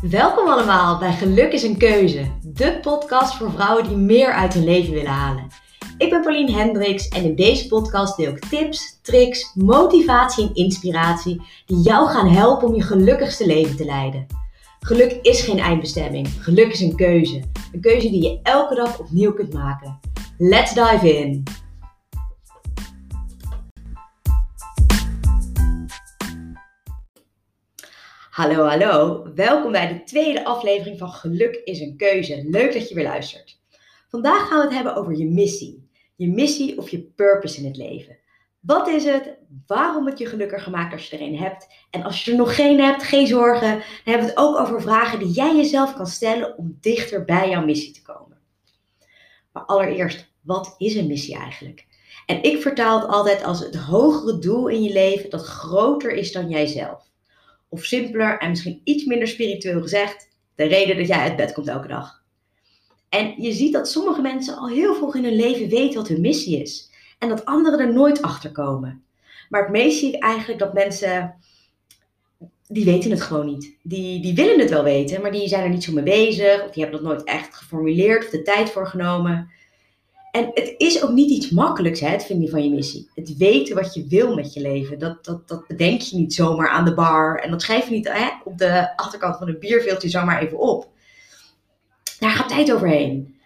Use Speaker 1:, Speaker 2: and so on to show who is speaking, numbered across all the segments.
Speaker 1: Welkom allemaal bij Geluk is een Keuze, de podcast voor vrouwen die meer uit hun leven willen halen. Ik ben Pauline Hendricks en in deze podcast deel ik tips, tricks, motivatie en inspiratie die jou gaan helpen om je gelukkigste leven te leiden. Geluk is geen eindbestemming, geluk is een keuze. Een keuze die je elke dag opnieuw kunt maken. Let's dive in! Hallo, hallo. Welkom bij de tweede aflevering van Geluk is een keuze. Leuk dat je weer luistert. Vandaag gaan we het hebben over je missie. Je missie of je purpose in het leven. Wat is het? Waarom het je gelukkiger maakt als je er een hebt? En als je er nog geen hebt, geen zorgen. Dan hebben we het ook over vragen die jij jezelf kan stellen om dichter bij jouw missie te komen. Maar allereerst, wat is een missie eigenlijk? En ik vertaal het altijd als het hogere doel in je leven dat groter is dan jijzelf. Of simpeler en misschien iets minder spiritueel gezegd, de reden dat jij uit bed komt elke dag. En je ziet dat sommige mensen al heel vroeg in hun leven weten wat hun missie is. En dat anderen er nooit achter komen. Maar het meest zie ik eigenlijk dat mensen, die weten het gewoon niet. Die, die willen het wel weten, maar die zijn er niet zo mee bezig. Of die hebben dat nooit echt geformuleerd of de tijd voor genomen. En het is ook niet iets makkelijks, hè, het vinden van je missie. Het weten wat je wil met je leven. Dat, dat, dat bedenk je niet zomaar aan de bar. En dat schrijf je niet hè, op de achterkant van een bierveeltje zomaar even op. Daar gaat tijd overheen.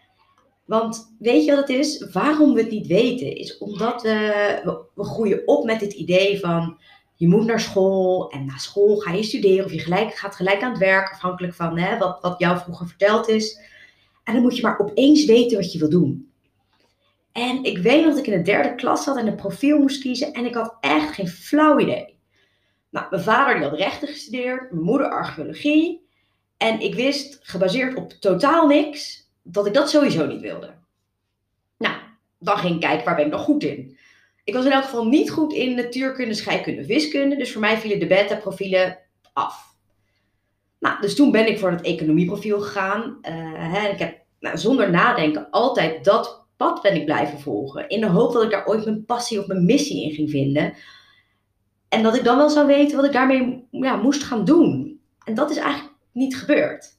Speaker 1: Want weet je wat het is? Waarom we het niet weten, is omdat we, we groeien op met het idee van je moet naar school en na school ga je studeren of je gelijk, gaat gelijk aan het werk, afhankelijk van hè, wat, wat jou vroeger verteld is. En dan moet je maar opeens weten wat je wil doen. En ik weet nog dat ik in de derde klas zat en een profiel moest kiezen en ik had echt geen flauw idee. Nou, mijn vader die had rechten gestudeerd, mijn moeder archeologie. En ik wist, gebaseerd op totaal niks, dat ik dat sowieso niet wilde. Nou, dan ging ik kijken, waar ben ik nog goed in? Ik was in elk geval niet goed in natuurkunde, scheikunde, wiskunde. Dus voor mij vielen de beta-profielen af. Nou, dus toen ben ik voor het economieprofiel gegaan. Uh, hè, ik heb nou, zonder nadenken altijd dat pad ben ik blijven volgen. In de hoop dat ik daar ooit mijn passie of mijn missie in ging vinden. En dat ik dan wel zou weten wat ik daarmee ja, moest gaan doen. En dat is eigenlijk niet gebeurd.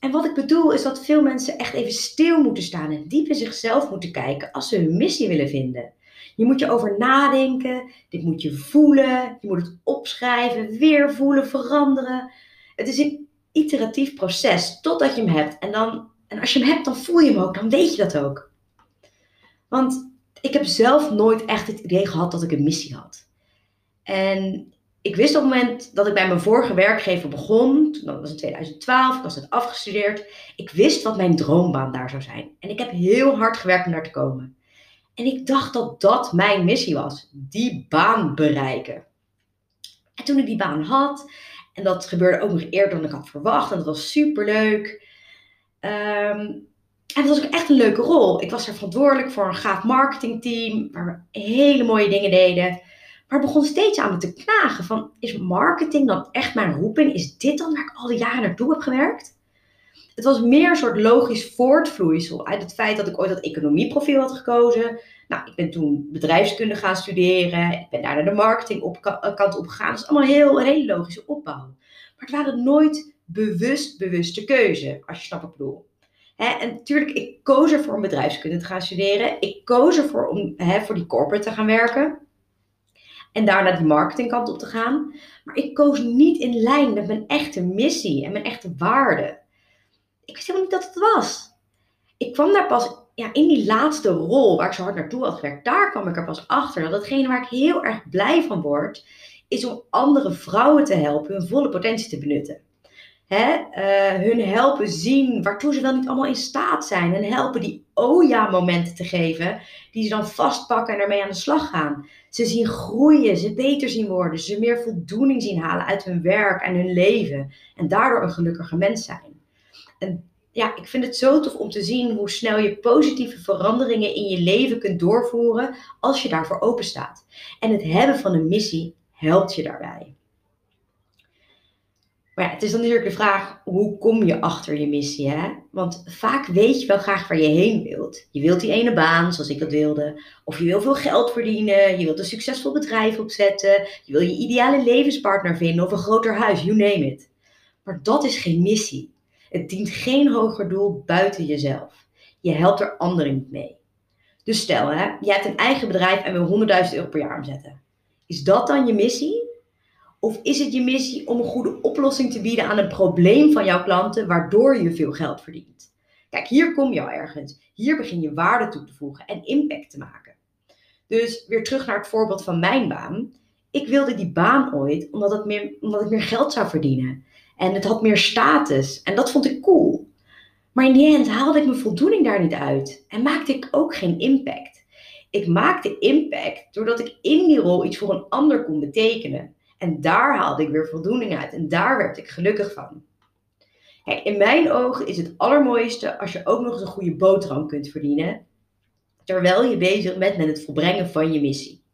Speaker 1: En wat ik bedoel is dat veel mensen echt even stil moeten staan en diep in zichzelf moeten kijken als ze hun missie willen vinden. Je moet je over nadenken, dit moet je voelen, je moet het opschrijven, weer voelen, veranderen. Het is een iteratief proces totdat je hem hebt. En, dan, en als je hem hebt, dan voel je hem ook, dan weet je dat ook. Want ik heb zelf nooit echt het idee gehad dat ik een missie had. En ik wist op het moment dat ik bij mijn vorige werkgever begon, dat was in 2012, ik was net afgestudeerd, ik wist wat mijn droombaan daar zou zijn. En ik heb heel hard gewerkt om daar te komen. En ik dacht dat dat mijn missie was, die baan bereiken. En toen ik die baan had, en dat gebeurde ook nog eerder dan ik had verwacht, en dat was superleuk, um, en dat was ook echt een leuke rol. Ik was er verantwoordelijk voor een gaaf marketingteam, waar we hele mooie dingen deden. Maar begon steeds aan me te knagen van, is marketing dan echt mijn roeping? Is dit dan waar ik al die jaren naartoe heb gewerkt? Het was meer een soort logisch voortvloeisel uit het feit dat ik ooit dat economieprofiel had gekozen. Nou, ik ben toen bedrijfskunde gaan studeren. Ik ben daar naar de marketingkant op gegaan. Dat is allemaal heel, een hele logische opbouw. Maar het waren nooit bewust bewuste keuze, als je snapt wat ik bedoel. En natuurlijk, ik koos ervoor om bedrijfskunde te gaan studeren. Ik koos ervoor om voor die corporate te gaan werken. En daarna die marketingkant op te gaan. Maar ik koos niet in lijn met mijn echte missie en mijn echte waarden. Ik wist helemaal niet dat het was. Ik kwam daar pas ja, in die laatste rol waar ik zo hard naartoe had gewerkt. Daar kwam ik er pas achter dat hetgene waar ik heel erg blij van word, is om andere vrouwen te helpen hun volle potentie te benutten. Hè, uh, hun helpen zien waartoe ze wel niet allemaal in staat zijn. En helpen die oh ja momenten te geven, die ze dan vastpakken en ermee aan de slag gaan. Ze zien groeien, ze beter zien worden, ze meer voldoening zien halen uit hun werk en hun leven. En daardoor een gelukkiger mens zijn. En ja, ik vind het zo tof om te zien hoe snel je positieve veranderingen in je leven kunt doorvoeren als je daarvoor open staat. En het hebben van een missie helpt je daarbij. Maar het is dan natuurlijk de vraag, hoe kom je achter je missie? Hè? Want vaak weet je wel graag waar je heen wilt. Je wilt die ene baan, zoals ik dat wilde. Of je wil veel geld verdienen. Je wilt een succesvol bedrijf opzetten. Je wil je ideale levenspartner vinden of een groter huis, you name it. Maar dat is geen missie. Het dient geen hoger doel buiten jezelf. Je helpt er anderen niet mee. Dus stel, hè, je hebt een eigen bedrijf en wil 100.000 euro per jaar omzetten. Is dat dan je missie? Of is het je missie om een goede oplossing te bieden aan een probleem van jouw klanten, waardoor je veel geld verdient? Kijk, hier kom je al ergens. Hier begin je waarde toe te voegen en impact te maken. Dus weer terug naar het voorbeeld van mijn baan. Ik wilde die baan ooit omdat, meer, omdat ik meer geld zou verdienen. En het had meer status. En dat vond ik cool. Maar in die end haalde ik mijn voldoening daar niet uit. En maakte ik ook geen impact. Ik maakte impact doordat ik in die rol iets voor een ander kon betekenen. En daar haalde ik weer voldoening uit. En daar werd ik gelukkig van. In mijn ogen is het allermooiste als je ook nog eens een goede boterham kunt verdienen. Terwijl je bezig bent met het volbrengen van je missie.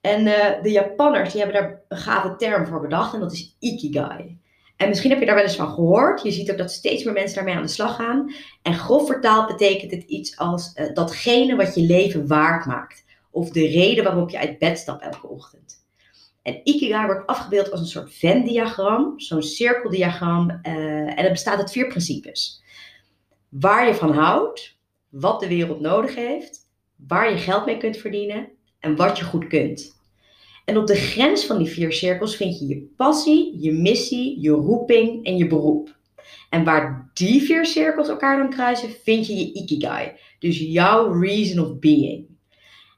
Speaker 1: En uh, de Japanners die hebben daar een gave term voor bedacht en dat is Ikigai. En misschien heb je daar wel eens van gehoord. Je ziet ook dat steeds meer mensen daarmee aan de slag gaan. En grof vertaald betekent het iets als uh, datgene wat je leven waard maakt. Of de reden waarop je uit bed stapt elke ochtend. En Ikigai wordt afgebeeld als een soort Venn-diagram, zo'n cirkeldiagram. Uh, en het bestaat uit vier principes. Waar je van houdt, wat de wereld nodig heeft, waar je geld mee kunt verdienen en wat je goed kunt. En op de grens van die vier cirkels vind je je passie, je missie, je roeping en je beroep. En waar die vier cirkels elkaar dan kruisen, vind je je ikigai. Dus jouw reason of being.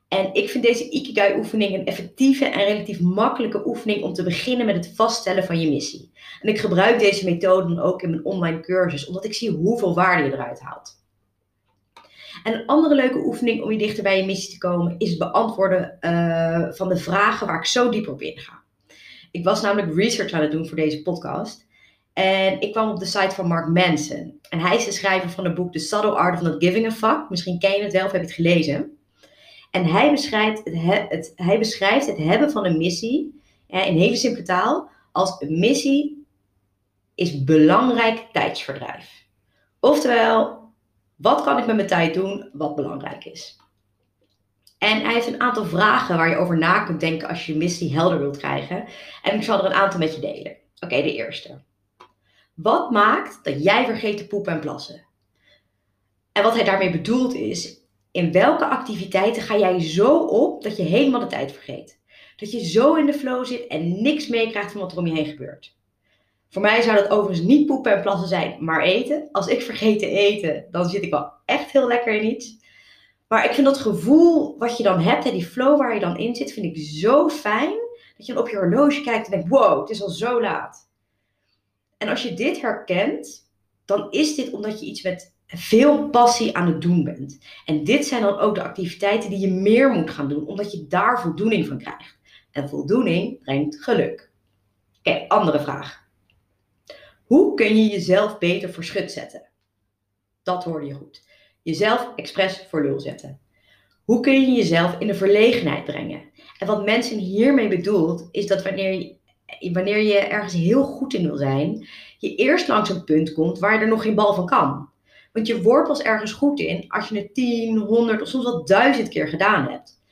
Speaker 1: En ik vind deze Ikigai-oefening een effectieve en relatief makkelijke oefening om te beginnen met het vaststellen van je missie. En ik gebruik deze methode ook in mijn online cursus, omdat ik zie hoeveel waarde je eruit haalt. En een andere leuke oefening om je dichter bij je missie te komen, is het beantwoorden uh, van de vragen waar ik zo diep op inga. Ik was namelijk research aan het doen voor deze podcast. En ik kwam op de site van Mark Manson. En hij is de schrijver van het boek The Subtle Art of Not Giving a Fuck. Misschien ken je het wel of heb je het gelezen. En hij beschrijft het, het, hij beschrijft het hebben van een missie, in hele simpele taal, als een missie is belangrijk tijdsverdrijf. Oftewel, wat kan ik met mijn tijd doen wat belangrijk is? En hij heeft een aantal vragen waar je over na kunt denken als je je missie helder wilt krijgen. En ik zal er een aantal met je delen. Oké, de eerste. Wat maakt dat jij vergeet te poepen en plassen? En wat hij daarmee bedoelt is, in welke activiteiten ga jij zo op dat je helemaal de tijd vergeet? Dat je zo in de flow zit en niks meekrijgt van wat er om je heen gebeurt. Voor mij zou dat overigens niet poepen en plassen zijn, maar eten. Als ik vergeet te eten, dan zit ik wel echt heel lekker in iets. Maar ik vind dat gevoel wat je dan hebt, die flow waar je dan in zit, vind ik zo fijn. Dat je dan op je horloge kijkt en denkt, wow, het is al zo laat. En als je dit herkent, dan is dit omdat je iets met veel passie aan het doen bent. En dit zijn dan ook de activiteiten die je meer moet gaan doen, omdat je daar voldoening van krijgt. En voldoening brengt geluk. Oké, andere vraag. Hoe kun je jezelf beter voor schut zetten? Dat hoorde je goed. Jezelf expres voor lul zetten. Hoe kun je jezelf in de verlegenheid brengen? En wat mensen hiermee bedoelt, is dat wanneer je, wanneer je ergens heel goed in wil zijn, je eerst langs een punt komt waar je er nog geen bal van kan. Want je wordt pas ergens goed in als je het 10, 100 of soms wel duizend keer gedaan hebt.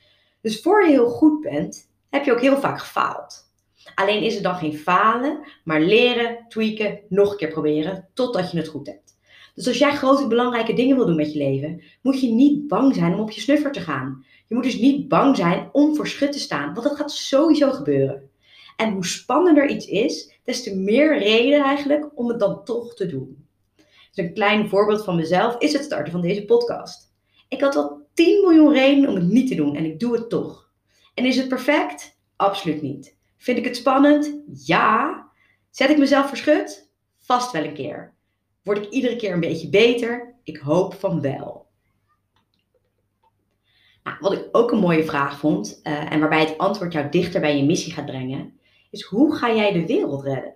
Speaker 1: Dus voor je heel goed bent, heb je ook heel vaak gefaald. Alleen is het dan geen falen, maar leren, tweaken, nog een keer proberen totdat je het goed hebt. Dus als jij grote belangrijke dingen wil doen met je leven, moet je niet bang zijn om op je snuffer te gaan. Je moet dus niet bang zijn om voor schut te staan, want dat gaat sowieso gebeuren. En hoe spannender iets is, des te meer reden eigenlijk om het dan toch te doen. Dus een klein voorbeeld van mezelf is het starten van deze podcast. Ik had al 10 miljoen redenen om het niet te doen en ik doe het toch. En is het perfect? Absoluut niet. Vind ik het spannend? Ja. Zet ik mezelf verschut? Vast wel een keer. Word ik iedere keer een beetje beter? Ik hoop van wel. Nou, wat ik ook een mooie vraag vond, uh, en waarbij het antwoord jou dichter bij je missie gaat brengen, is hoe ga jij de wereld redden?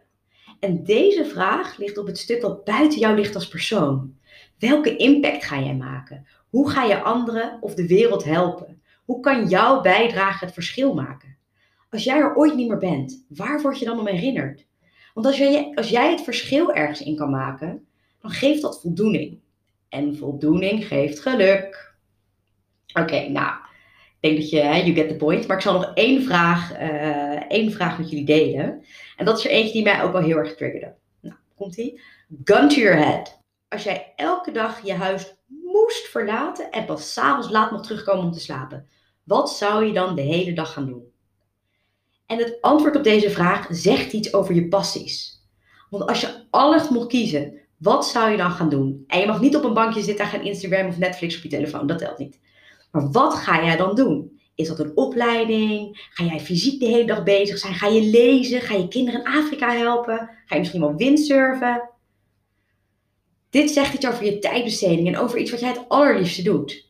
Speaker 1: En deze vraag ligt op het stuk wat buiten jou ligt als persoon. Welke impact ga jij maken? Hoe ga je anderen of de wereld helpen? Hoe kan jouw bijdrage het verschil maken? Als jij er ooit niet meer bent, waar word je dan om herinnerd? Want als jij, als jij het verschil ergens in kan maken, dan geeft dat voldoening. En voldoening geeft geluk. Oké, nou, denk dat je, you get the point. Maar ik zal nog één vraag, uh, één vraag met jullie delen. En dat is er eentje die mij ook wel heel erg triggerde. Komt ie? Gun to your head. Als jij elke dag je huis moest verlaten en pas s'avonds laat nog terugkomen om te slapen, wat zou je dan de hele dag gaan doen? En het antwoord op deze vraag zegt iets over je passies. Want als je alles mocht kiezen, wat zou je dan gaan doen? En je mag niet op een bankje zitten en gaan Instagram of Netflix op je telefoon, dat telt niet. Maar wat ga jij dan doen? Is dat een opleiding? Ga jij fysiek de hele dag bezig zijn? Ga je lezen? Ga je kinderen in Afrika helpen? Ga je misschien wel windsurfen? Dit zegt iets over je tijdbesteding en over iets wat jij het allerliefste doet.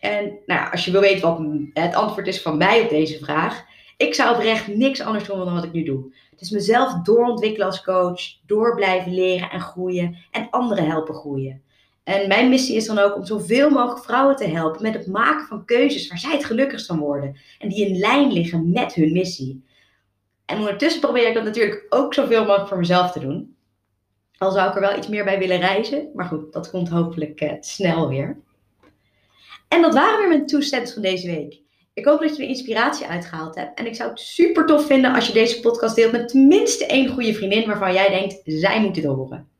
Speaker 1: En nou als je wil weten wat het antwoord is van mij op deze vraag, ik zou oprecht niks anders doen dan wat ik nu doe. Dus mezelf doorontwikkelen als coach, door blijven leren en groeien en anderen helpen groeien. En mijn missie is dan ook om zoveel mogelijk vrouwen te helpen met het maken van keuzes waar zij het gelukkigst van worden. En die in lijn liggen met hun missie. En ondertussen probeer ik dat natuurlijk ook zoveel mogelijk voor mezelf te doen. Al zou ik er wel iets meer bij willen reizen. Maar goed, dat komt hopelijk uh, snel weer. En dat waren weer mijn two van deze week. Ik hoop dat je er inspiratie uitgehaald hebt. En ik zou het super tof vinden als je deze podcast deelt met tenminste één goede vriendin waarvan jij denkt, zij moet dit horen.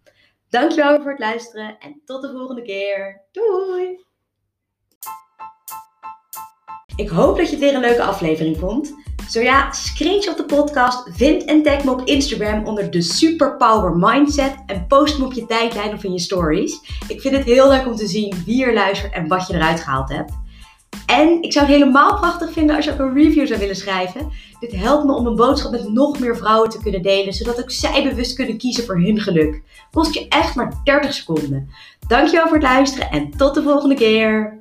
Speaker 1: Dankjewel voor het luisteren en tot de volgende keer. Doei! Ik hoop dat je het weer een leuke aflevering vond. Zo ja, screenshot de podcast, vind en tag me op Instagram onder de Superpower Mindset en post me op je tijdlijn of in je stories. Ik vind het heel leuk om te zien wie er luistert en wat je eruit gehaald hebt. En ik zou het helemaal prachtig vinden als je ook een review zou willen schrijven. Dit helpt me om een boodschap met nog meer vrouwen te kunnen delen, zodat ook zij bewust kunnen kiezen voor hun geluk. Kost je echt maar 30 seconden. Dankjewel voor het luisteren en tot de volgende keer.